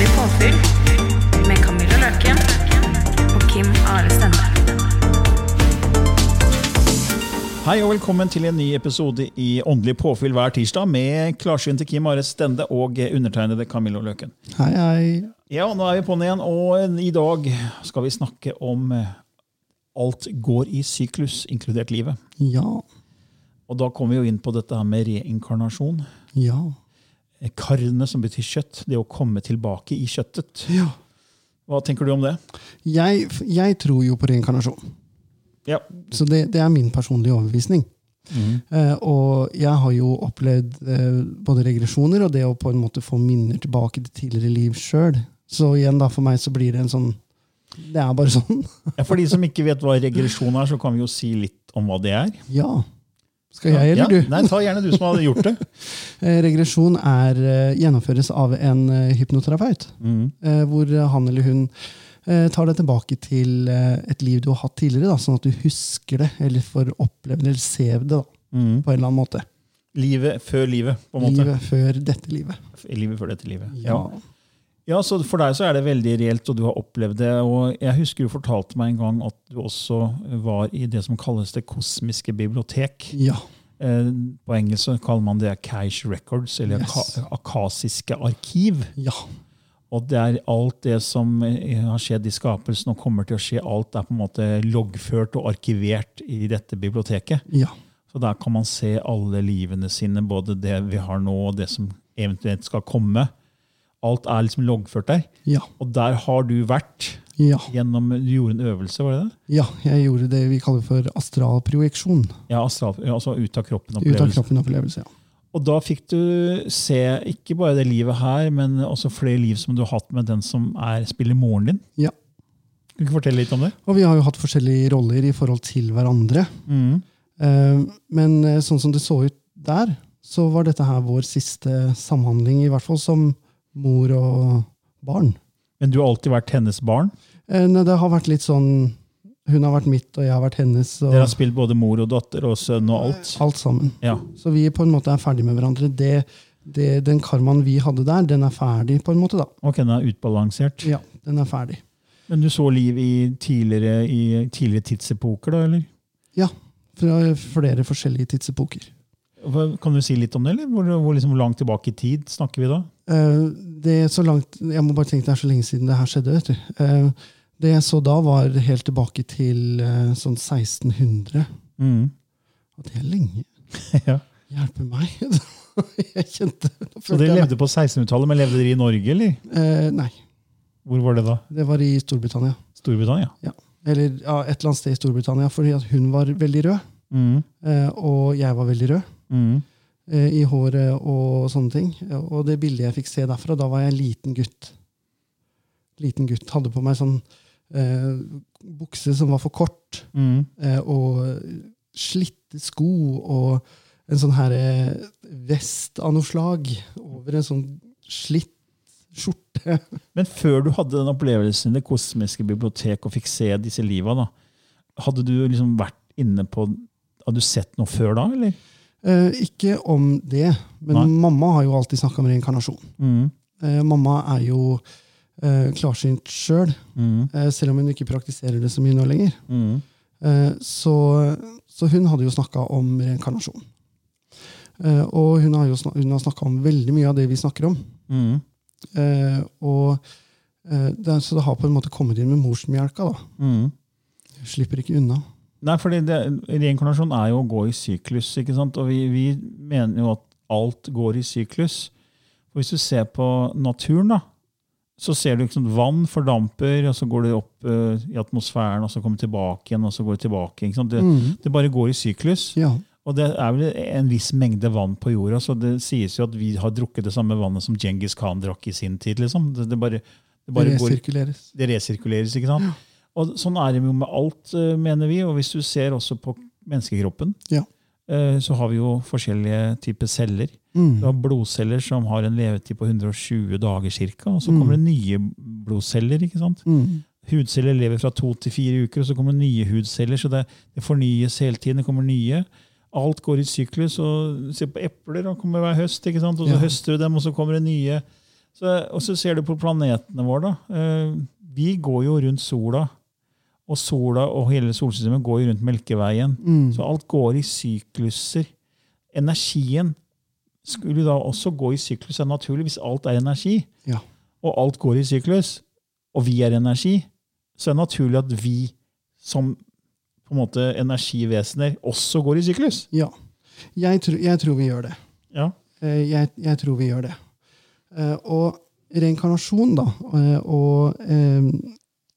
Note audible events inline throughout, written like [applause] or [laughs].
Åndelig påfyll med Camilla Løken og Kim Are Stende. Hei og velkommen til en ny episode i Åndelig påfyll hver tirsdag med klarsynte Kim Are Stende og undertegnede Camilla Løken. Hei, hei. Ja, nå er vi på'n igjen, og i dag skal vi snakke om eh, alt går i syklus, inkludert livet. Ja. Og da kommer vi jo inn på dette her med reinkarnasjon. Ja. Karne, som betyr kjøtt. Det å komme tilbake i kjøttet. ja. Hva tenker du om det? Jeg, jeg tror jo på reinkarnasjon. Ja. Så det, det er min personlige overbevisning. Eh, og jeg har jo opplevd eh, både regresjoner og det å på en måte få minner tilbake til tidligere liv sjøl. Så igjen, da, for meg så blir det en sånn Det er bare [laughs] sånn. Ja, For de som ikke vet hva regresjon er, så kan vi jo si litt om hva det er. ja. Skal jeg, eller ja? du? Nei, ta gjerne du som har gjort det. [laughs] Eh, Regresjon er, eh, gjennomføres av en eh, hypnoterapeut. Mm. hvor han eller hun tar deg tilbake til et liv du har hatt tidligere, da, sånn at du husker det, eller får oppleve det, eller se det da, Mm. på en eller annen måte. Livet før livet, på en måte. Livet før dette livet. Livet før dette livet. Ja. Ja, så For deg så er det veldig reelt, og du har opplevd det. og Jeg husker du fortalte meg en gang at du også var i det som kalles det kosmiske bibliotek. Ja. Eh, På engelsk så kaller man det Cash Records, eller Yes. aka- akasiske arkiv. ja. Og det er alt det som eh, har skjedd i skapelsen og kommer til å skje, alt er på en måte loggført og arkivert i dette biblioteket. Ja. Så der kan man se alle livene sine, både det vi har nå og det som eventuelt skal komme. Alt er liksom loggført der. Ja. Og der har du vært Ja. gjennom Du gjorde en øvelse, var det det? ja. Jeg gjorde det vi kaller for astralprojeksjon. Ja, astral, altså ut av Ut av kroppen-opplevelse. kroppen-opplevelse. Ja. Og da fikk du se ikke bare det livet her, men også flere liv som du har hatt med den som er, spiller moren din. ja. Kan du ikke fortelle litt om det? Og vi har jo hatt forskjellige roller i forhold til hverandre. Mm. Eh, men eh, sånn som det så ut der, så var dette her vår siste samhandling, i hvert fall som mor og barn. Men du har alltid vært hennes barn. Eh, nei, det har vært litt sånn Hun har vært mitt, og jeg har vært hennes. Og Dere har spilt både mor og datter og sønn og alt. alt sammen. Ja. Så vi på en måte er ferdig med hverandre. Det, det, den karmaen vi hadde der, den er ferdig, på en måte. da. Ok, den er utbalansert. Ja, den er ferdig. Men du så liv i tidligere, i tidligere tidsepoker, da? eller? Ja, fra flere forskjellige tidsepoker. Kan du si litt om det? eller? Hvor, hvor liksom langt tilbake i tid snakker vi da? Eh, det er så langt, Jeg må bare tenke det er så lenge siden det her skjedde. vet du. Eh, det jeg så da, var helt tilbake til eh, sånn 1600. Mm. Og det er lenge. [laughs] ja. Hjelpe meg. [laughs] jeg kjente Så dere levde på 1600-tallet, men levde dere i Norge, eller? Eh, nei, Hvor var det da? det var i Storbritannia. Storbritannia? Ja. Eller ja, et eller annet sted i Storbritannia, fordi hun var veldig rød. Mm. Og jeg var veldig rød Mm. Eh, i håret og sånne ting. Og det bildet jeg fikk se derfra, da var jeg en liten gutt. Liten gutt. Hadde på meg sånn eh, bukse som var for kort, Mm. eh, og slitte sko og en sånn her eh, vest av noe slag over en sånn slitt skjorte. [laughs] Men før du hadde den opplevelsen i det kosmiske bibliotek og fikk se disse liva, da, hadde du liksom vært inne på Hadde du sett noe før da, eller? Eh, ikke om det, men Nei. mamma har jo alltid snakka om reinkarnasjon. Mm. Eh, mamma er jo eh, klarsynt sjøl, Mm. eh, selv om hun ikke praktiserer det så mye nå lenger. Mm. Eh, så, så hun hadde jo snakka om reinkarnasjon. Eh, og hun har jo hun har snakka om veldig mye av det vi snakker om. Mm. Eh, og eh, det, Så det har på en måte kommet inn med morsmjelka. da. Mm. Slipper ikke unna. Nei, det, Reinkarnasjon er jo å gå i syklus, ikke sant? og vi, vi mener jo at alt går i syklus. Og hvis du ser på naturen, da, så ser du liksom vann fordamper, og så går det opp uh, i atmosfæren, og så kommer det tilbake igjen, og så går det tilbake. Ikke sant? Det, Mm. det bare går i syklus. Ja. Og det er vel en viss mengde vann på jorda, så det sies jo at vi har drukket det samme vannet som Genghis Khan drakk i sin tid. liksom. Det, det bare, det Det resirkuleres. går, det resirkuleres, ikke sant? Og sånn er det jo med alt, eh, mener vi. Og hvis du ser også på menneskekroppen, Ja. eh, så har vi jo forskjellige typer celler. Mm. Du har blodceller som har en levetid på 120 dager ca. Og så Mm. kommer det nye blodceller. ikke sant? Mm. Hudceller lever fra to til fire uker, og så kommer det nye hudceller. Så det, det fornyes hele tiden. Det kommer nye. Alt går i syklus. og Se på epler, de kommer hver høst. ikke sant? Og så Ja. høster du dem, og så kommer det nye. Så, og så ser du på planetene våre. da. Eh, vi går jo rundt sola. Og sola og hele solsystemet går jo rundt Melkeveien. Mm. Så alt går i sykluser. Energien skulle da også gå i syklus. Det er naturlig hvis alt er energi, Ja. og alt går i syklus, og vi er energi, så er det naturlig at vi som på en måte energivesener også går i syklus. ja. Jeg, tro, jeg tror vi gjør det. Ja. Eh, Jeg, jeg tror vi gjør det. Eh, Og reinkarnasjon, da, eh, og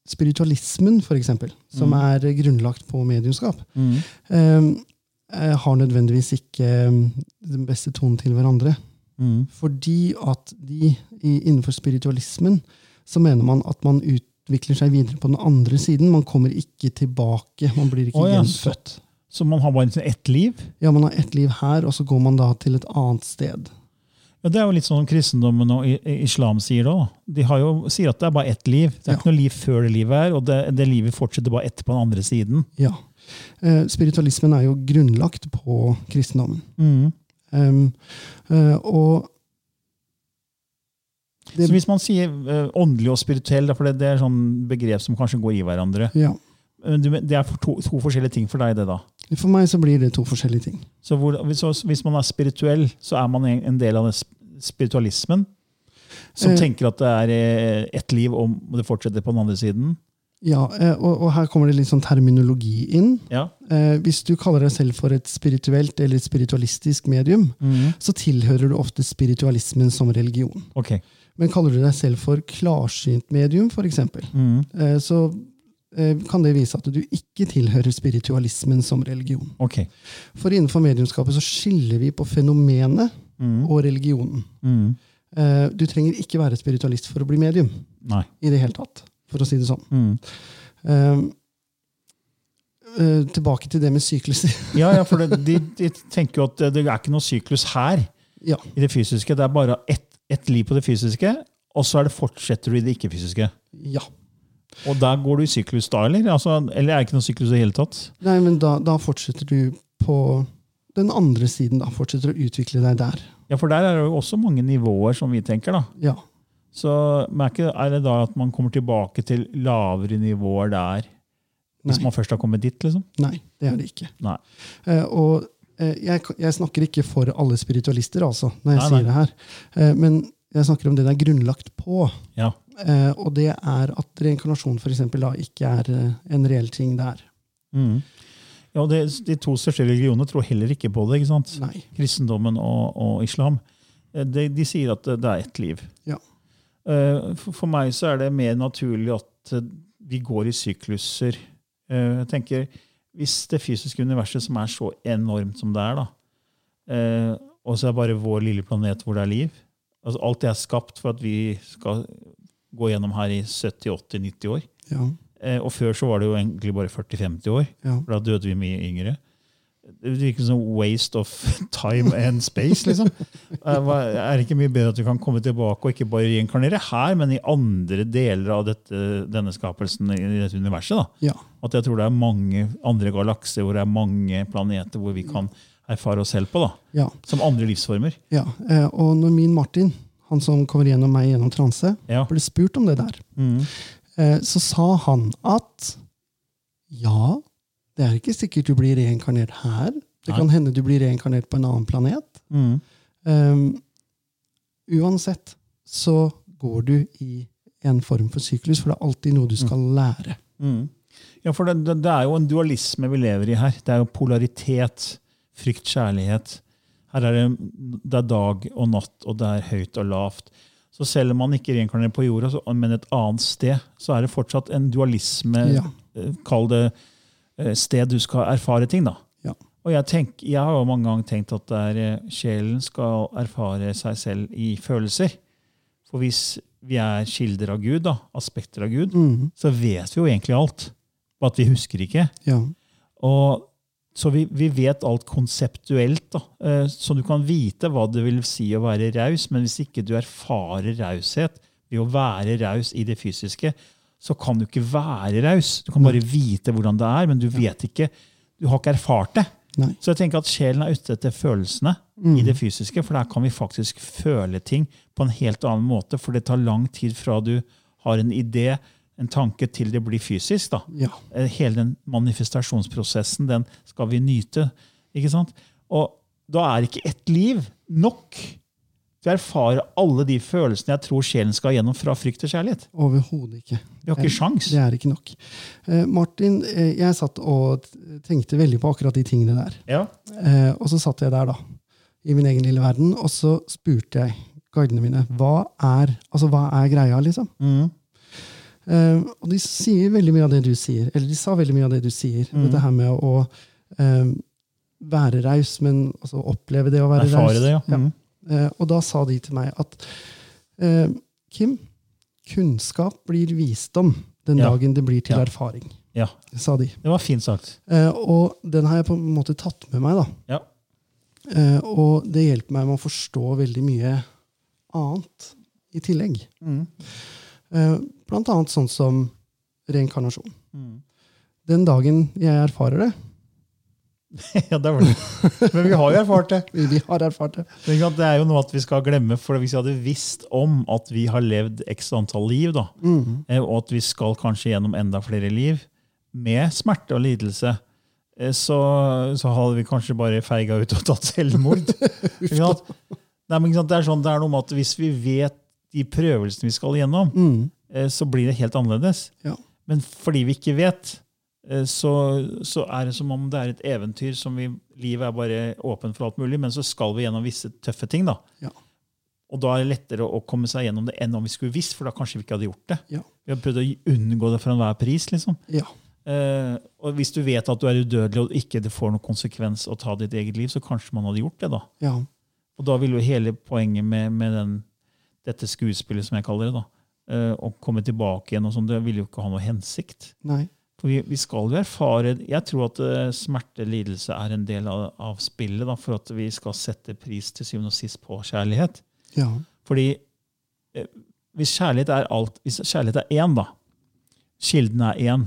spiritualismen, eksempel, som Mm. er grunnlagt på mediumskap, mm. eh, har nødvendigvis ikke eh, den beste tonen til hverandre. Mm. Fordi at de innenfor spiritualismen så mener man at man utvikler seg videre på den andre siden. Man kommer ikke tilbake. Man blir ikke oh, ja, gjenfødt. Så man har bare liksom ett liv? Ja, Man har ett liv her, og så går man da til et annet sted. Ja, Det er jo litt sånn kristendommen og islam sier da. De har jo, sier at det er bare ett liv. Det er Ja. ikke noe liv før det livet er, og det, det livet fortsetter bare etter på den andre siden. Ja. Eh, spiritualismen er jo grunnlagt på kristendommen. Mm. Um, uh, og det, Så hvis man sier uh, åndelig og spirituell, for det, det er sånn begrep som kanskje går i hverandre. ja, det er to, to forskjellige ting for deg, det da. For meg så blir det to forskjellige ting. Så hvor, hvis, hvis man er spirituell, så er man en del av spiritualismen, som Eh. tenker at det er eh, ett liv, og det fortsetter på den andre siden. Ja, eh, og, og her kommer det litt sånn terminologi inn. Ja. Eh, hvis du kaller deg selv for et spirituelt eller et spiritualistisk medium, så tilhører du ofte spiritualismen som religion. Ok. Men kaller du deg selv for klarsynt medium, f.eks., Mm. eh, så kan det vise at du ikke tilhører spiritualismen som religion. Okay. For innenfor mediumskapet så skiller vi på fenomenet Mm. og religionen. Mm. Eh, Du trenger ikke være spiritualist for å bli medium. Nei. i det hele tatt, for å si det sånn. Mm. Eh, eh, tilbake til det med sykluser. [laughs] Ja, ja, for det, de, [laughs] de tenker jo at det, er ikke noe syklus her ja. i det fysiske. Det er bare ett et liv på det fysiske, og så er det fortsetter du i det ikke-fysiske. ja. Og der går du i syklus da, eller? Altså, eller er det ikke noe syklus i det hele tatt? Nei, men da, da fortsetter du på den andre siden. da, Fortsetter å utvikle deg der. Ja, for der er det jo også mange nivåer, som vi tenker. da. Ja. Så men er det da at man kommer tilbake til lavere nivåer der, hvis Nei. man først har kommet dit? liksom? Nei, det er det ikke. Nei. Eh, og eh, jeg, jeg snakker ikke for alle spiritualister, altså, når jeg Nei, nei. sier det her. Eh, men jeg snakker om det det er grunnlagt på. Ja. Eh, og det er at reinkarnasjon for eksempel, da ikke er eh, en reell ting der. Mm. Ja, det, De to største religionene tror heller ikke på det. ikke sant? Nei. Kristendommen og, og islam. Eh, De, de sier at det, er ett liv. Ja. Eh, For, for meg så er det mer naturlig at eh, vi går i sykluser. Eh, Jeg tenker, Hvis det fysiske universet, som er så enormt som det er, da, eh, og så er det bare vår lille planet hvor det er liv altså Alt det er skapt for at vi skal gå gjennom her i 70-80-90 år. Ja. Eh, Og før så var det jo egentlig bare 40-50 år. Ja. For da døde vi mye yngre. Det virker som waste of [laughs] time and space, liksom. Eh, Er det ikke mye bedre at vi kan komme tilbake og ikke bare reinkarnere her, men i andre deler av dette, denne skapelsen i dette universet? da? ja. At jeg tror det er mange andre galakser hvor det er mange planeter hvor vi kan erfare oss selv på, da. ja. Som andre livsformer. Ja, eh, og når min Martin, han som kommer gjennom meg gjennom transe, Ja. ble spurt om det der, Mm. eh, så sa han at ja, det er ikke sikkert du blir reinkarnert her. Det Nei. kan hende du blir reinkarnert på en annen planet. Mm. Um, uansett så går du i en form for syklus, for det er alltid noe du skal lære. Mm. Ja, for det, det er jo en dualisme vi lever i her. Det er jo polaritet. Frykt, kjærlighet. Her er det, det er dag og natt, og det er høyt og lavt. Så selv om man ikke reinkarnerer på jorda, så, men et annet sted, så er det fortsatt en dualisme. Ja. eh, Kall det eh, sted du skal erfare ting. da. Ja. Og jeg, tenk, jeg har jo mange ganger tenkt at det er, eh, sjelen skal erfare seg selv i følelser. For hvis vi er kilder av Gud, da, aspekter av Gud, Mhm. så vet vi jo egentlig alt. Bare at vi husker ikke. ja. Og, så vi, vi vet alt konseptuelt. da. Eh, Så du kan vite hva det vil si å være raus, men hvis ikke du erfarer raushet ved å være raus i det fysiske, så kan du ikke være raus. Du kan bare vite hvordan det er, men du vet ikke, du har ikke erfart det. Nei. Så jeg tenker at sjelen er ute etter følelsene i det fysiske, for der kan vi faktisk føle ting på en helt annen måte, for det tar lang tid fra du har en idé, en tanke, til det blir fysisk. da. Ja. Eh, hele den manifestasjonsprosessen, den skal vi nyte. ikke sant? Og da er ikke ett liv nok til å erfare alle de følelsene jeg tror sjelen skal gjennom fra frykt til kjærlighet. Overhodet ikke. Vi har ikke sjans. Det er ikke nok. Eh, Martin, eh, jeg satt og tenkte veldig på akkurat de tingene der. Ja. Eh, og så satt jeg der, da, i min egen lille verden, og så spurte jeg guidene mine hva er, altså, hva er greia, liksom. Mm. Eh, og de sier veldig mye av det du sier. Eller de sa veldig mye av det du sier. Mm. Dette her med å eh, være raus, men altså oppleve det å være raus. Erfare det, ja. Mm. Uh, og da sa de til meg at uh, Kim, kunnskap blir visdom den Ja. dagen det blir til Ja. erfaring, ja. sa de. Det var fint sagt. Uh, og den har jeg på en måte tatt med meg. da. Ja. Og det hjelper meg med å forstå veldig mye annet i tillegg. Mm. Blant annet sånn som reinkarnasjon. Mm. Den dagen jeg erfarer det [laughs] ja, det var det. Men vi har jo erfart det. [laughs] Vi, har erfart det. Det er jo noe at vi skal glemme, for hvis vi hadde visst om at vi har levd x antall liv, da, Mhm. eh, og at vi skal kanskje gjennom enda flere liv med smerte og lidelse, eh, så, så hadde vi kanskje bare feiga ut og tatt selvmord. [laughs] Nei, men det, er sånn, det er noe med at hvis vi vet de prøvelsene vi skal gjennom, Mhm. Eh, så blir det helt annerledes. Ja. Men fordi vi ikke vet, eh, så, så er det som om det er et eventyr som vi Livet er bare åpent for alt mulig, men så skal vi gjennom visse tøffe ting. da. Ja. Og da er det lettere å komme seg gjennom det enn om vi skulle visst, for da kanskje vi ikke hadde gjort det. Ja. Vi har prøvd å unngå det for enhver pris. liksom. Ja. Eh, og hvis du vet at du er udødelig og ikke det får noen konsekvens å ta ditt eget liv, så kanskje man hadde gjort det. da. ja. Og da vil jo hele poenget med, med den, dette skuespillet, som jeg kaller det, da, eh, å komme tilbake igjen, og sånn, det vil jo ikke ha noe hensikt. Nei. For vi, vi skal jo erfare Jeg tror at smertelidelse smerte, lidelse er en del av, av spillet da, for at vi skal sette pris til syvende og sist på kjærlighet. Ja. Fordi eh, hvis kjærlighet er alt, hvis kjærlighet er én, da Kilden er én.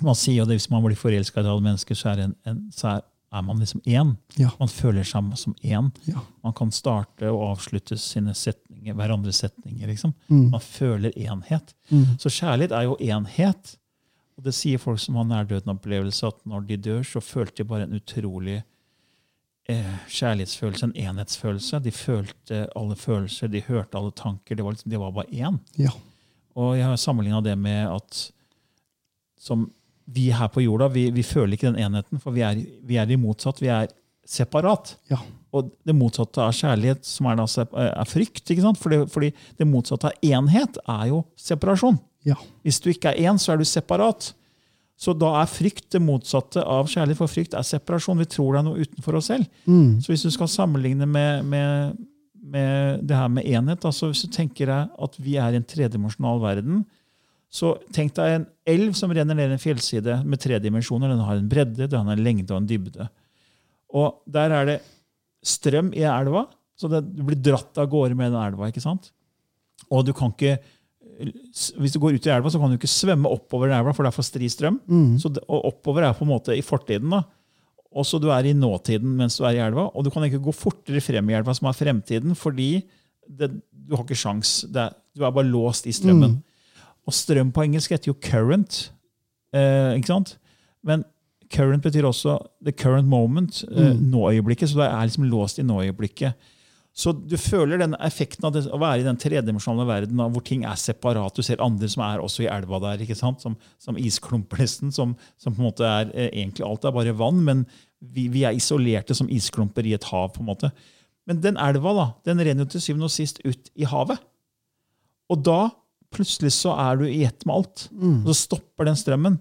Man sier jo det hvis man blir forelska i et annet menneske, så er, en, en, så er, er man liksom én. Ja. Man føler seg som én. Ja. Man kan starte og avslutte sine setninger, hverandres setninger. liksom. Mm. Man føler enhet. Mm. Så kjærlighet er jo enhet. Og det sier folk som har nærdøden-opplevelse, at når de dør, så følte de bare en utrolig eh, kjærlighetsfølelse, en enhetsfølelse. De følte alle følelser, de hørte alle tanker. Det var, liksom, de var bare én. Ja. Og jeg har sammenligna det med at som vi her på jorda, vi, vi føler ikke den enheten, for vi er, vi er i motsatt. Vi er separat. Ja. Og det motsatte av kjærlighet, som er, da, er frykt. ikke sant? Fordi, fordi det motsatte av enhet er jo separasjon. Ja. Hvis du ikke er én, så er du separat. Så da er frykt det motsatte av kjærlighet, for frykt er separasjon. Vi tror det er noe utenfor oss selv. Mm. Så hvis du skal sammenligne med, med, med det her med enhet, da, så hvis du tenker deg at vi er i en tredimensjonal verden, så tenk deg en elv som renner ned en fjellside med tre dimensjoner. Den har en bredde, den har en lengde og en dybde. Og der er det strøm i elva, så det, du blir dratt av gårde med den elva. ikke sant? Og du kan ikke hvis du går ut i elva, så kan du ikke svømme oppover elva, for det er for stri strøm. Mm. Så og oppover er på en måte i fortiden. da. Og så du er i nåtiden mens du er i elva. Og du kan ikke gå fortere frem i elva, som er fremtiden, fordi det, du har ikke sjans. Er, du er bare låst i strømmen. Og strøm på engelsk heter jo current. Eh, ikke sant? Men current betyr også the current moment. Eh, Nå-øyeblikket. Så du er liksom låst i nå-øyeblikket. Så du føler den effekten av det, å være i den tredimensjonale verden hvor ting er separat. Du ser andre som er også i elva der, ikke sant? som, som isklumper nesten. Som, som, på en måte er eh, egentlig alt er bare vann, men vi, vi, er isolerte som isklumper i et hav. på en måte. Men den elva da, den renner jo til syvende og sist ut i havet. Og da plutselig så er du i ett med alt. Mm. Og så stopper den strømmen.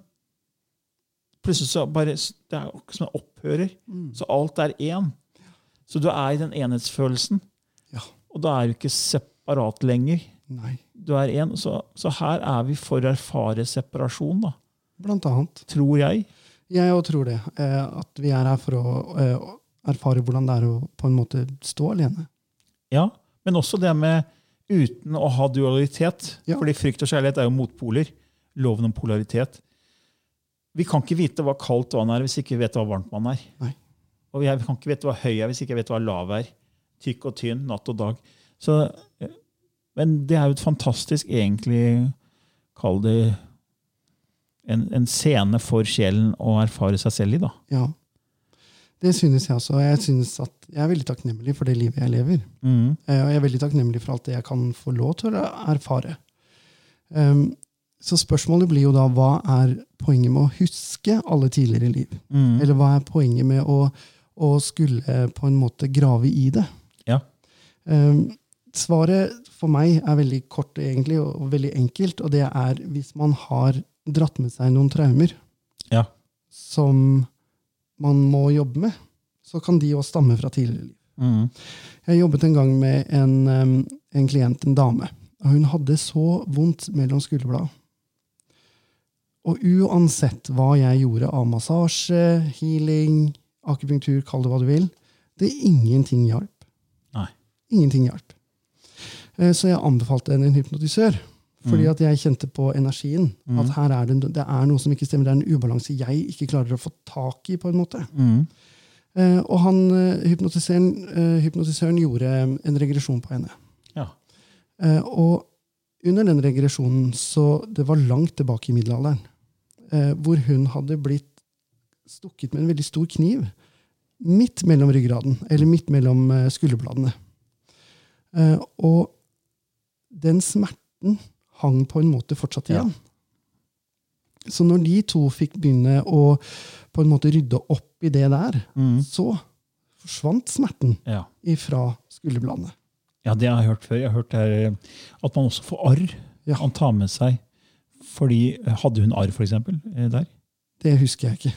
Plutselig så bare, Det er akkurat som en opphører. Mm. Så alt er én. Så du er i den enhetsfølelsen. Ja. Og da er du ikke separat lenger. Nei. Du er én. Så, så her er vi for å erfare separasjon, da. Blant annet. Tror jeg. Jeg òg tror det. Eh, at vi er her for å eh, erfare hvordan det er å på en måte stå alene. Ja, Men også det med uten å ha dualitet. Ja. Fordi frykt og kjærlighet er jo motpoler. Loven om polaritet. Vi kan ikke vite hva kaldt vann er hvis ikke vi vet hva varmt vann er. Nei. Og jeg kan ikke vite hva høy er hvis ikke jeg vet hva lav er. Tykk og tynn, natt og dag. Så, eh, men det er jo et fantastisk, egentlig, kall det en, en scene for sjelen å erfare seg selv i. da. Ja. Det synes jeg også. og Jeg, synes at jeg er veldig takknemlig for det livet jeg lever. Mm. Eh, Og jeg er veldig takknemlig for alt det jeg kan få lov til å erfare. Um, så spørsmålet blir jo da hva er poenget med å huske alle tidligere liv? Mm. Eller hva er poenget med å, å skulle på en måte grave i det? Ja. Um, svaret for meg er veldig kort egentlig, og, og veldig enkelt, og det er hvis man har dratt med seg noen traumer Ja. som man må jobbe med, så kan de også stamme fra tidligere liv. Mm. Jeg jobbet en gang med en, en klient, en dame. og Hun hadde så vondt mellom skulderbladene. Og uansett hva jeg gjorde av massasje, healing, akupunktur, kall det hva du vil, det ingenting hjalp. Nei. Ingenting hjalp. Eh, Så jeg anbefalte henne en hypnotisør. Fordi Mm. at jeg kjente på energien. Mm. At her er det, det er noe som ikke stemmer. Det er en ubalanse jeg ikke klarer å få tak i. på en måte. Mm. Eh, og han, eh, hypnotisøren, eh, hypnotisøren gjorde en regresjon på henne. Ja. Eh, og under den regresjonen, så det var langt tilbake i middelalderen, eh, hvor hun hadde blitt stukket med en veldig stor kniv midt mellom ryggraden, eller midt mellom eh, skulderbladene. Eh, og den smerten hang på en måte fortsatt Ja. igjen. Så når de to fikk begynne å på en måte rydde opp i det der, Mm. så forsvant smerten Ja. ifra skulderbladene. ja, det har jeg hørt før. Jeg har hørt her, eh, at man også får arr. Ja. Han tar med seg fordi eh, Hadde hun arr, f.eks., der? Det husker jeg ikke.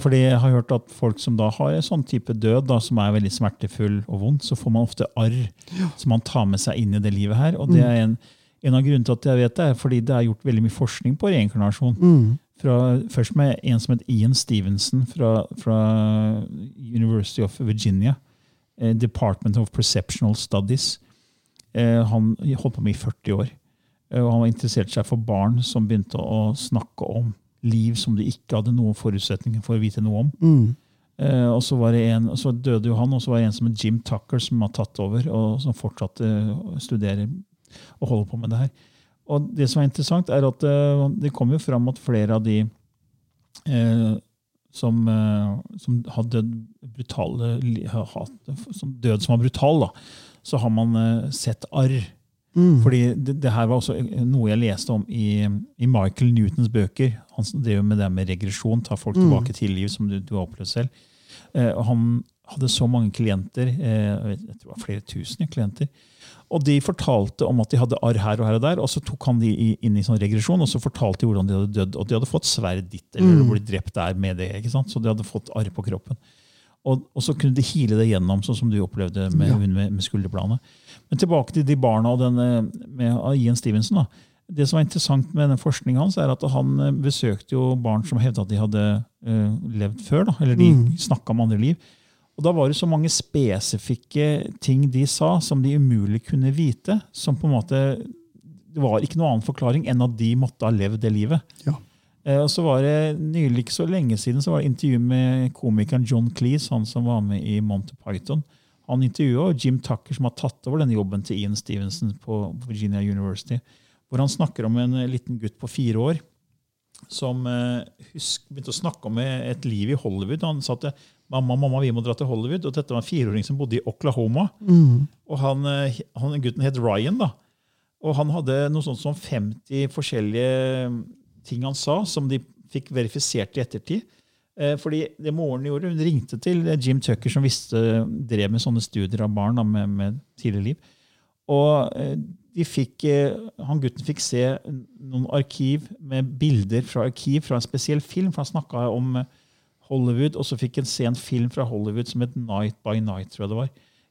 Fordi jeg har hørt at folk som da har en sånn type død, da, som er veldig smertefull og vond, så får man ofte arr som man tar med seg inn i det livet her. Og det er en, en av grunnene til at jeg vet det, er fordi det er gjort veldig mye forskning på reinkarnasjon. Mm. Fra, først med en som het Ian Stevenson fra, fra University of Virginia. eh, Department of Perceptional Studies. Eh, han holdt på med i 40 år. Eh, og han var interessert seg for barn som begynte å snakke om liv som de ikke hadde noen forutsetninger for å vite noe om. Mm. Eh, og så, var det en, så døde jo han, og så var det en som het Jim Tucker, som har tatt over, og som fortsatte å studere og holde på med det her. Og det som er interessant, er at eh, det kom jo fram at flere av de eh, som, eh, som har dødd brutale som død som var brutal, da, så har man eh, sett arr. Mm. Fordi det, det her var også noe jeg leste om i, i Michael Newtons bøker. Han drev med det med regresjon, ta folk Mm. tilbake til liv, som du, du har opplevd selv. Eh, og han hadde så mange klienter, eh, jeg jeg tror det var flere tusen klienter, og de fortalte om at de hadde arr her og her og der, og så tok han de inn i sånn regresjon, og så fortalte de hvordan de hadde dødd, og de hadde fått sverd ditt, eller Mm. blitt drept der med det, ikke sant? så de hadde fått arr på kroppen. Og, og så kunne de hile det gjennom, sånn som du opplevde med Ja. hun med, med skulderbladene. Men tilbake til de barna og denne, med Ian Stevenson. da. Det som var interessant med den forskningen hans, er at han eh, besøkte jo barn som hevda at de hadde uh, levd før. da, Eller de Mm. snakka om andre liv. Og da var det så mange spesifikke ting de sa, som de umulig kunne vite. som på en måte, Det var ikke noen annen forklaring enn at de måtte ha levd det livet. Ja. Eh, og så var det Nylig ikke så lenge siden så var det intervju med komikeren John Cleese, han som var med i Monty Python. Han intervjua Jim Tucker, som har tatt over denne jobben til Ian Stevenson på Virginia University. Hvor han snakker om en liten gutt på fire år som eh, husk, begynte å snakke om et liv i Hollywood. Han sa at mamma, mamma, vi må dra til Hollywood. Og dette var en fireåring som bodde i Oklahoma. Mm. Og han, eh, han gutten het Ryan. da. Og han hadde noe sånt som 50 forskjellige ting han sa, som de fikk verifisert i ettertid. Eh, fordi det moren gjorde, Hun ringte til Jim Tucker, som visste, drev med sånne studier av barn da, med, med tidlig liv. Og eh, de fikk, eh, han gutten fikk se noen arkiv med bilder fra arkiv fra en spesiell film. for Han snakka om eh, Hollywood, og så fikk en film fra Hollywood som het Night by Night. tror jeg det var,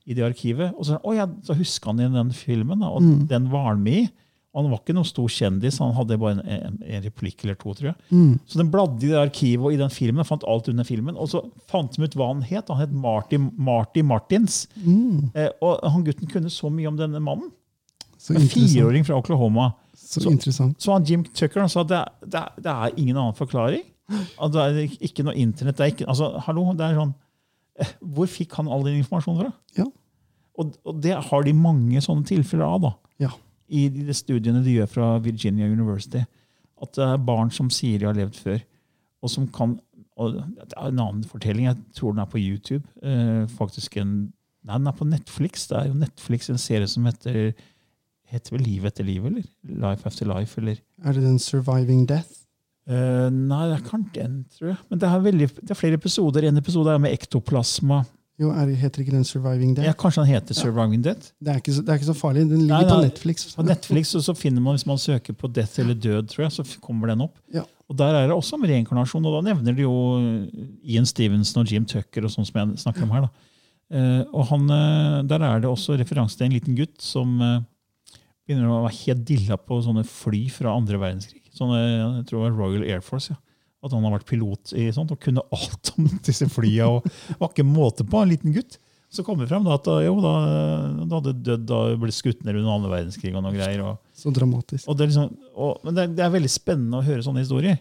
i det arkivet. Og så, å ja, så huska han igjen den filmen, og Mm. den var han med i. Han var ikke noen stor kjendis, han hadde bare en, en, en replikk eller to. tror jeg. Mm. Så den bladde i det arkivet og i den filmen, fant alt under filmen. Og så fant de ut hva han het. Han het Marty, Marty Martins. Mm. Eh, og han gutten kunne så mye om denne mannen. Så En fireåring fra Oklahoma. Så Så-. Så han Jim Tucker han sa at det, det, det er ingen annen forklaring. At det er ikke noe internett. Det er ikke, altså, hallo, det er sånn, eh, Hvor fikk han all den informasjonen fra? Ja. Og, og det har de mange sånne tilfeller av. da. Ja. I de studiene de gjør fra Virginia University. At det er barn som sier de har levd før. Og som kan og Det er en annen fortelling. Jeg tror den er på YouTube. Eh, faktisk en, Nei, den er på Netflix. Det er jo Netflix en serie som heter Heter vel Liv etter liv, eller? Life After Life, eller? Er det den 'Surviving Death'? Eh, nei, det er kanskje den, tror jeg. Men det er, veldig, det er flere episoder. En episode er med ektoplasma. Jo, er, heter ikke den 'Surviving Death'? Ja, kanskje den heter Surviving Death. Det, er ikke så, det er ikke så farlig. Den ligger Nei, på. Netflix. På Netflix så, så finner man, hvis man søker på Death eller død, tror jeg, så kommer den opp. Ja. Og Der er det også om reinkarnasjon, og da nevner de jo Ian Stevenson og Jim Tucker, og sånn som jeg snakker om her. Eh, og han, eh, Der er det også referanse til en liten gutt som uh, begynner å være helt dilla på sånne fly fra andre verdenskrig. Sånne, jeg tror det var Royal Air Force. ja. At han har vært pilot i sånt, og kunne alt om [laughs] disse flyene. og var ikke måte på, en liten gutt. Så kom det frem da, at jo, da, da hadde dødd da ble skutt ned under andre verdenskrig og noen greier. og Så dramatisk. og det er liksom, og, men det er, det er veldig spennende å høre sånne historier.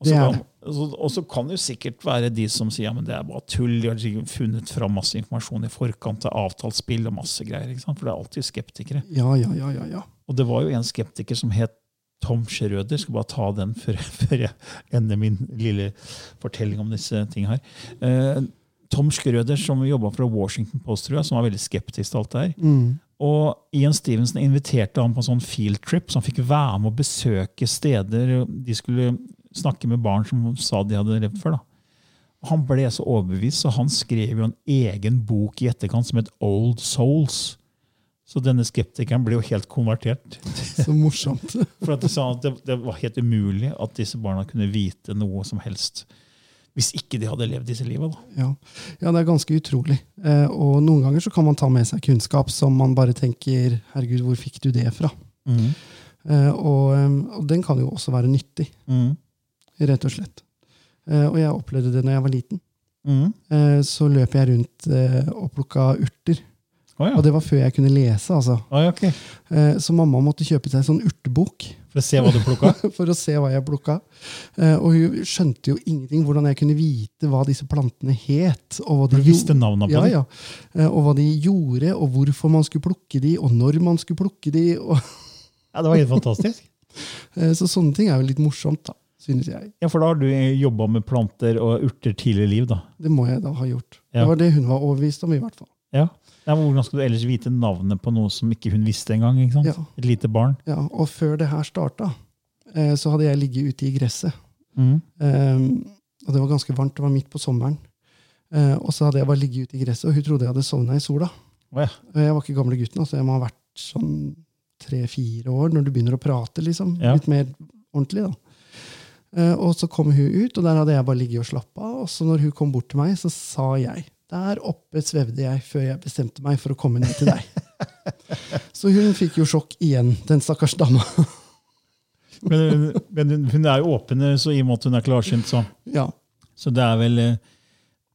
Og så, kan, det. jo sikkert være de som sier ja, men det er bare tull. De har sikkert funnet fram masse informasjon i forkant av avtalt spill og masse greier. For det er alltid skeptikere. Ja, ja, ja, ja. ja. Og det var jo en skeptiker som het Tom Schrøder. Skal bare ta den før, [laughs] før jeg ender min lille fortelling om disse tingene her. Eh, Tom Schrøder, som jobba fra Washington Post, tror jeg, som var veldig skeptisk til alt det her. Mm. Og Ian Stevenson inviterte ham på en sånn field trip, så han fikk være med å besøke steder de skulle snakke med barn som sa de hadde levd før. da. Han ble så overbevist, så han skrev jo en egen bok i etterkant som het Old Souls. Så denne skeptikeren ble jo helt konvertert. [laughs] Så morsomt. [laughs] For at de sa at det, det var helt umulig at disse barna kunne vite noe som helst. Hvis ikke de hadde levd disse livet. da. Ja. ja, det er ganske utrolig. Eh, og noen ganger så kan man ta med seg kunnskap som man bare tenker 'herregud, hvor fikk du det fra?' Eh, og, eh, og den kan jo også være nyttig, Mm. rett og slett. Eh, og jeg opplevde det når jeg var liten. Mm. Så løp jeg rundt og plukka urter. Å ja. Og det var før jeg kunne lese, altså. Oh, ja, ok. Eh, så mamma måtte kjøpe seg sånn urtebok For å se hva du plukka? [laughs] for å se hva jeg plukka. Eh, og hun skjønte jo ingenting hvordan jeg kunne vite hva disse plantene het. Og hva de visste navnene på ja, dem? ja. ja. Og hva de gjorde, og hvorfor man skulle plukke de, og når man skulle plukke de. [laughs] Ja, det var helt fantastisk. eh, så sånne ting er jo litt morsomt, da, synes jeg. Ja, For da har du jobba med planter og urter tidligere i liv, da. Det må jeg da ha gjort. Det var det hun var overbevist om, i hvert fall. Ja. Men hvordan skal du ellers vite navnet på noe som ikke hun visste engang? ikke sant? Ja. Et lite barn. Ja, og før det her starta, eh, så hadde jeg ligget ute i gresset. Mm. Um, og det var ganske varmt, det var midt på sommeren. Uh, og så hadde jeg bare ligget ute i gresset, og hun trodde jeg hadde sovna i sola. Oh, ja. Jeg var ikke gamle gutten, altså jeg må ha vært sånn tre-fire år når du begynner å prate, liksom. Ja. Litt mer ordentlig, da. Uh, og så kom hun ut, og der hadde jeg bare ligget og slappa av. Og så når hun kom bort til meg, så sa jeg Der oppe svevde jeg før jeg bestemte meg for å komme ned til deg. [laughs] så hun fikk jo sjokk igjen, den stakkars dama. [laughs] Men, men hun- er jo åpen så i og med at hun er klarsynt. Så, ja. så det er vel eh,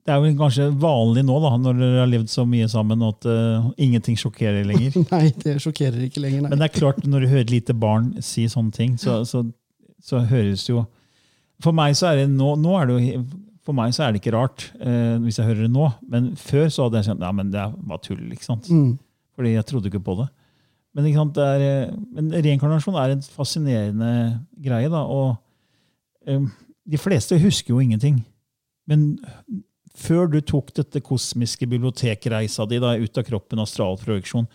det er vel kanskje vanlig nå, da, når dere har levd så mye sammen, at uh, ingenting sjokkerer lenger. [laughs] Nei, det sjokkerer ikke lenger, nei. Men det er klart, når du hører et lite barn si sånne ting, så, så, så høres jo For meg så er det nå, nå er det jo for meg så er det ikke rart eh, hvis jeg hører det nå. Men før så hadde jeg kjent ja, men det var tull. ikke sant? Mm. Fordi jeg trodde ikke på det. Men, ikke sant, det er, eh, men reinkarnasjon er en fascinerende greie. da, og eh, De fleste husker jo ingenting. Men før du tok dette kosmiske bibliotekreisa di da, ut av kroppen, astralprojeksjon,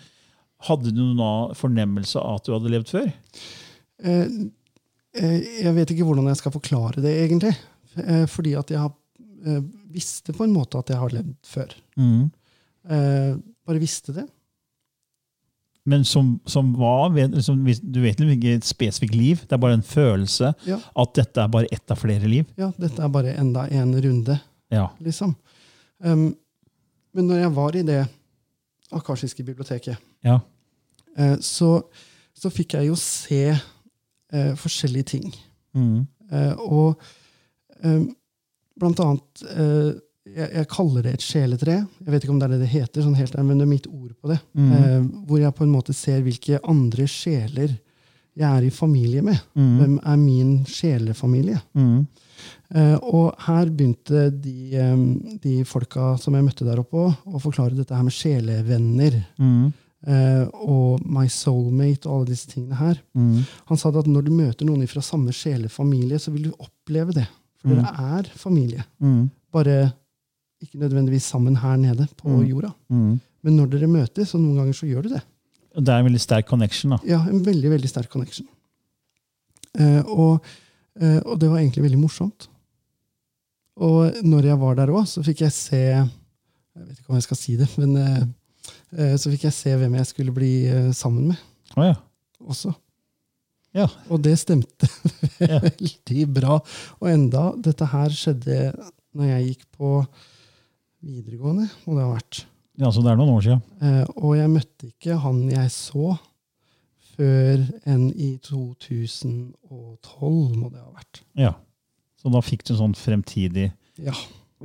hadde du noen fornemmelse av at du hadde levd før? Eh, eh, jeg vet ikke hvordan jeg skal forklare det, egentlig. Eh, fordi at jeg har, eh, visste på en måte at jeg har levd før. Mm. Eh, bare visste det. Men som, som hva? Liksom, du vet liksom ikke et spesifikt liv, det er bare en følelse Ja. at dette er bare ett av flere liv? Ja, dette er bare enda en runde, Ja. liksom. Um, men når jeg var i det akashiske biblioteket, ja. eh, så, så fikk jeg jo se eh, forskjellige ting. Mm. Eh, og eh, blant annet eh, jeg, jeg kaller det et sjeletre. Jeg vet ikke om det er det det heter, sånn helt, men det er mitt ord på det. Mm. Eh, hvor jeg på en måte ser hvilke andre sjeler jeg er i familie med. Mm. Hvem er min sjelefamilie? Mm. Eh, og her begynte de, eh, de folka som jeg møtte der oppe, å- forklare dette her med sjelevenner. Eh, og my soulmate og alle disse tingene her. Mm. Han sa at når du møter noen fra samme sjelefamilie, så vil du oppleve det. Mm. dere er familie. Mm. Bare ikke nødvendigvis sammen her nede på Mm. jorda. Mm. Men når dere møtes, og noen ganger så gjør du det. Og Det er en veldig sterk connection. da. Ja, en veldig, veldig sterk connection. Eh, og, eh, og det var egentlig veldig morsomt. Og når jeg var der òg, så fikk jeg se Jeg vet ikke om jeg skal si det, men eh, eh, så fikk jeg se hvem jeg skulle bli eh, sammen med Oh, ja. også. Ja. Og det stemte [laughs] Ja. veldig bra. Og enda dette her skjedde når jeg gikk på videregående, må det ha vært. ja, Så det er noen år siden. Eh, og jeg møtte ikke han jeg så, før enn i 2012, må det ha vært. Ja. Så da fikk du en sånn fremtidig Ja.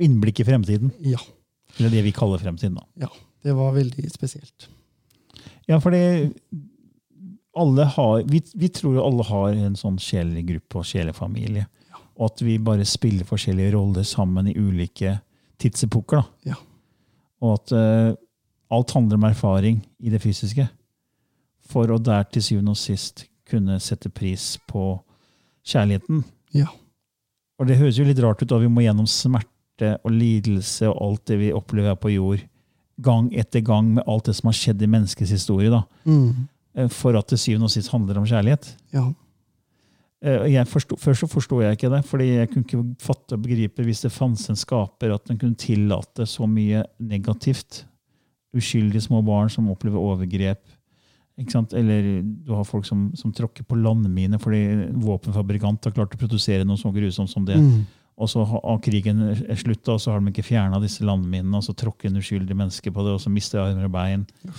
innblikk i fremtiden. ja Eller det vi kaller fremtiden. da. Ja. det var veldig spesielt. Ja, fordi alle har, vi, vi tror jo alle har en sånn sjelegruppe gruppe og sjelefamilie. Og at vi bare spiller forskjellige roller sammen i ulike tidsepoker. da. Ja. Og at uh, alt handler om erfaring i det fysiske. For å der til syvende og sist kunne sette pris på kjærligheten. Ja. Og det høres jo litt rart ut da vi må gjennom smerte og lidelse og alt det vi opplever her på jord, gang etter gang med alt det som har skjedd i menneskets historie. da Mm. Eh, for at det syvende og sist handler om kjærlighet. ja. Eh, Jeg forsto, først så forsto jeg ikke det, fordi jeg kunne ikke fatte og begripe hvis det fantes en skaper, at den kunne tillate så mye negativt. Uskyldige små barn som opplever overgrep. Ikke sant? Eller du har folk som, som tråkker på landmine fordi våpenfabrikant har klart å produsere noe så grusomt som det. Mm. Og så har krigen slutta, og så har de ikke fjerna disse landminene, og så tråkker en uskyldig menneske på det, og så mister armer og bein. Eh,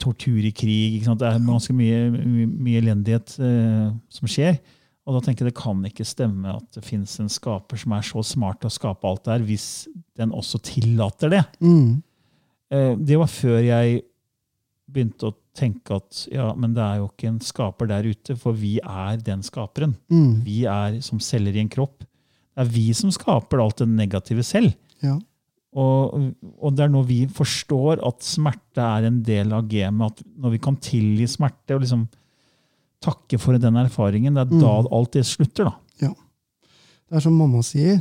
tortur i krig. Det er ganske mye, mye, mye elendighet eh, som skjer. Og da tenker jeg det kan ikke stemme at det finnes en skaper som er så smart til å skape alt det her, hvis den også tillater det. Mm. Eh, det var før jeg begynte å tenke at ja, men det er jo ikke en skaper der ute, for vi er den skaperen. Mm. Vi er som celler i en kropp. Det er vi som skaper alt det negative selv. Ja. Og, og det er når vi forstår at smerte er en del av gamet, at når vi kan tilgi smerte og liksom takke for den erfaringen, det er da Mm. alt det slutter. da. Det er som mamma sier.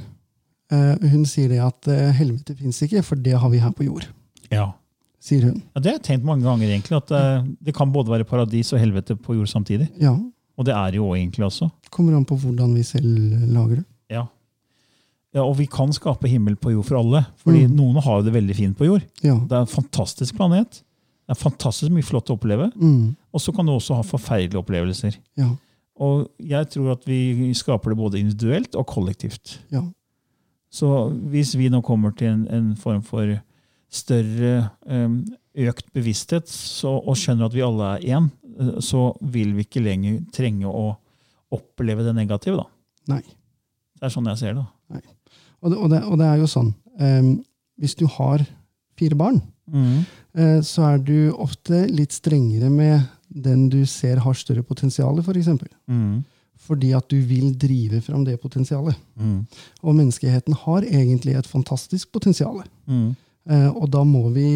Eh, hun sier det at eh, helvete fins ikke, for det har vi her på jord. Ja. Sier hun. Ja, det har jeg tenkt mange ganger, egentlig, at eh, det kan både være paradis og helvete på jord samtidig. Ja. Og det er det jo egentlig også. Kommer an på hvordan vi selv lager det. Ja. Og vi kan skape himmel på jord for alle. fordi Mm. noen har det veldig fint på jord. Ja. Det er en fantastisk planet. Det er fantastisk mye flott å oppleve. Mm. Og så kan du også ha forferdelige opplevelser. Ja. Og jeg tror at vi skaper det både individuelt og kollektivt. Ja. Så hvis vi nå kommer til en, en form for større økt bevissthet så, og skjønner at vi alle er én, så vil vi ikke lenger trenge å oppleve det negative. Da. Nei. Det er sånn jeg ser det. da. Og det, og, det, og det er jo sånn um, Hvis du har fire barn, eh, så er du ofte litt strengere med den du ser har større potensial, f.eks. Mm. Fordi at du vil drive fram det potensialet. Mm. Og menneskeheten har egentlig et fantastisk potensial. Mm. Uh, og da må vi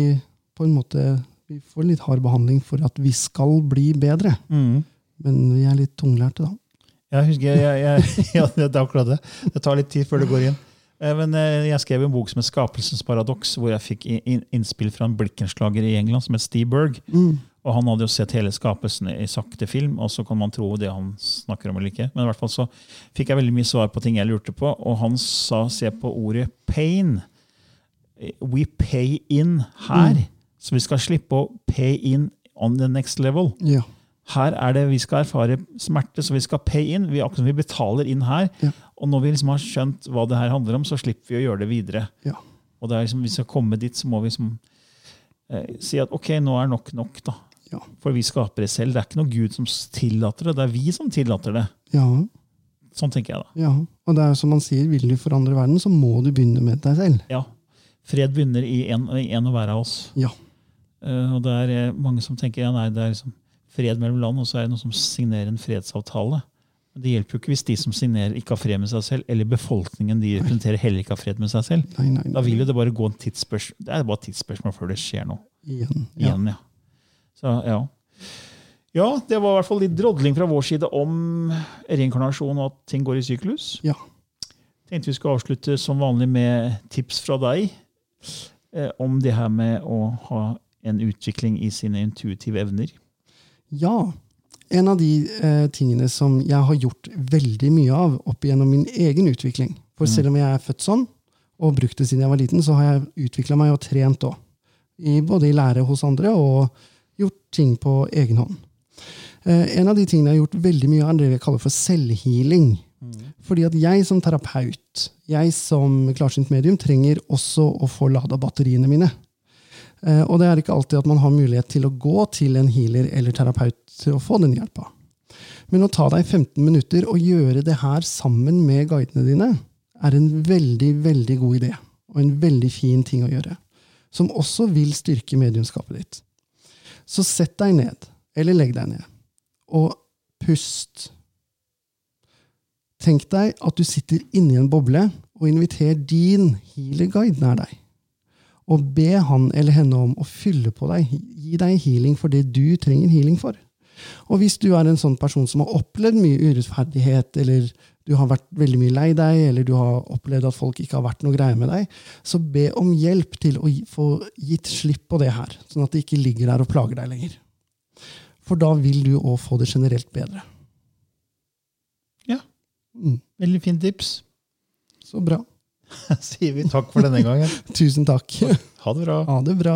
på en måte vi får litt hard behandling for at vi skal bli bedre. Mm. Men vi er litt tunglærte, da. Jeg husker, jeg, jeg, [laughs] ja, det er akkurat det. Det tar litt tid før det går inn. Eh, Men eh, jeg skrev en bok som het 'Skapelsens paradoks', hvor jeg fikk innspill fra en blikkenslager i England som het Steve Berg. Og han hadde jo sett hele skapelsen i sakte film, og så kan man tro det han snakker om eller ikke. Men i hvert fall så fikk jeg veldig mye svar på ting jeg lurte på, og han sa se på ordet pain. We pay in her. Så vi skal slippe å pay in on the next level. Ja. Her er det vi skal erfare smerte, så vi skal pay in. Vi, akkurat som vi betaler inn her. Ja. Og når vi liksom har skjønt hva det her handler om, så slipper vi å gjøre det videre. Ja. Og det er liksom, hvis vi skal komme dit, så må vi liksom, eh, si at ok, nå er nok nok. da. Ja. For vi skaper det selv. Det er ikke noe Gud som tillater det, det er vi som tillater det. ja. Sånn tenker jeg da. Ja. Og det er som man sier, vil du forandre verden, så må du begynne med deg selv. Ja. Fred begynner i en, i en og hver av oss. Ja. Uh, og det er eh, mange som tenker ja, nei, det er liksom fred mellom land, og så er det noen som signerer en fredsavtale. Det hjelper jo ikke hvis de som signerer, ikke har fred med seg selv, eller befolkningen de representerer, heller ikke har fred med seg selv. Nei, nei, Da vil jo det bare gå en tidsspørsmål Det er bare tidsspørsmål før det skjer noe. Igjen. Ja. Igjen, ja. Så, ja. ja, det var i hvert fall litt drodling fra vår side om reinkarnasjon og at ting går i syklus. Ja. Tenkte vi skulle avslutte som vanlig med tips fra deg eh, om det her med å ha en utvikling i sine intuitive evner. Ja. En av de eh, tingene som jeg har gjort veldig mye av opp igjennom min egen utvikling. For selv om jeg er født sånn, og brukt det siden jeg var liten, så har jeg utvikla meg og trent òg. Både i lære hos andre og gjort ting på egen hånd. Eh, en av de tingene jeg har gjort veldig mye av, er det vi kaller for selvhealing. Fordi at jeg som terapeut, jeg som klarsynt medium, trenger også å få lada batteriene mine. Eh, Og det er ikke alltid at man har mulighet til å gå til en healer eller terapeut til å få den hjelpa. Men å ta deg 15 minutter og gjøre det her sammen med guidene dine, er en veldig, veldig god idé. Og en veldig fin ting å gjøre. Som også vil styrke mediumskapet ditt. Så sett deg ned, eller legg deg ned, og pust. Tenk deg at du sitter inni en boble og inviter din healer-guide nær deg og be han eller henne om å fylle på deg, gi deg healing for det du trenger healing for. Og hvis du er en sånn person som har opplevd mye urettferdighet, eller du har vært veldig mye lei deg, eller du har opplevd at folk ikke har vært noe greie med deg, så be om hjelp til å få gitt slipp på det her, sånn at det ikke ligger der og plager deg lenger. For da vil du òg få det generelt bedre. Ja. Mm, Veldig fint tips. så bra. [laughs] Sier vi takk for denne gangen. [laughs] Tusen takk. Ha det bra. Ha det bra.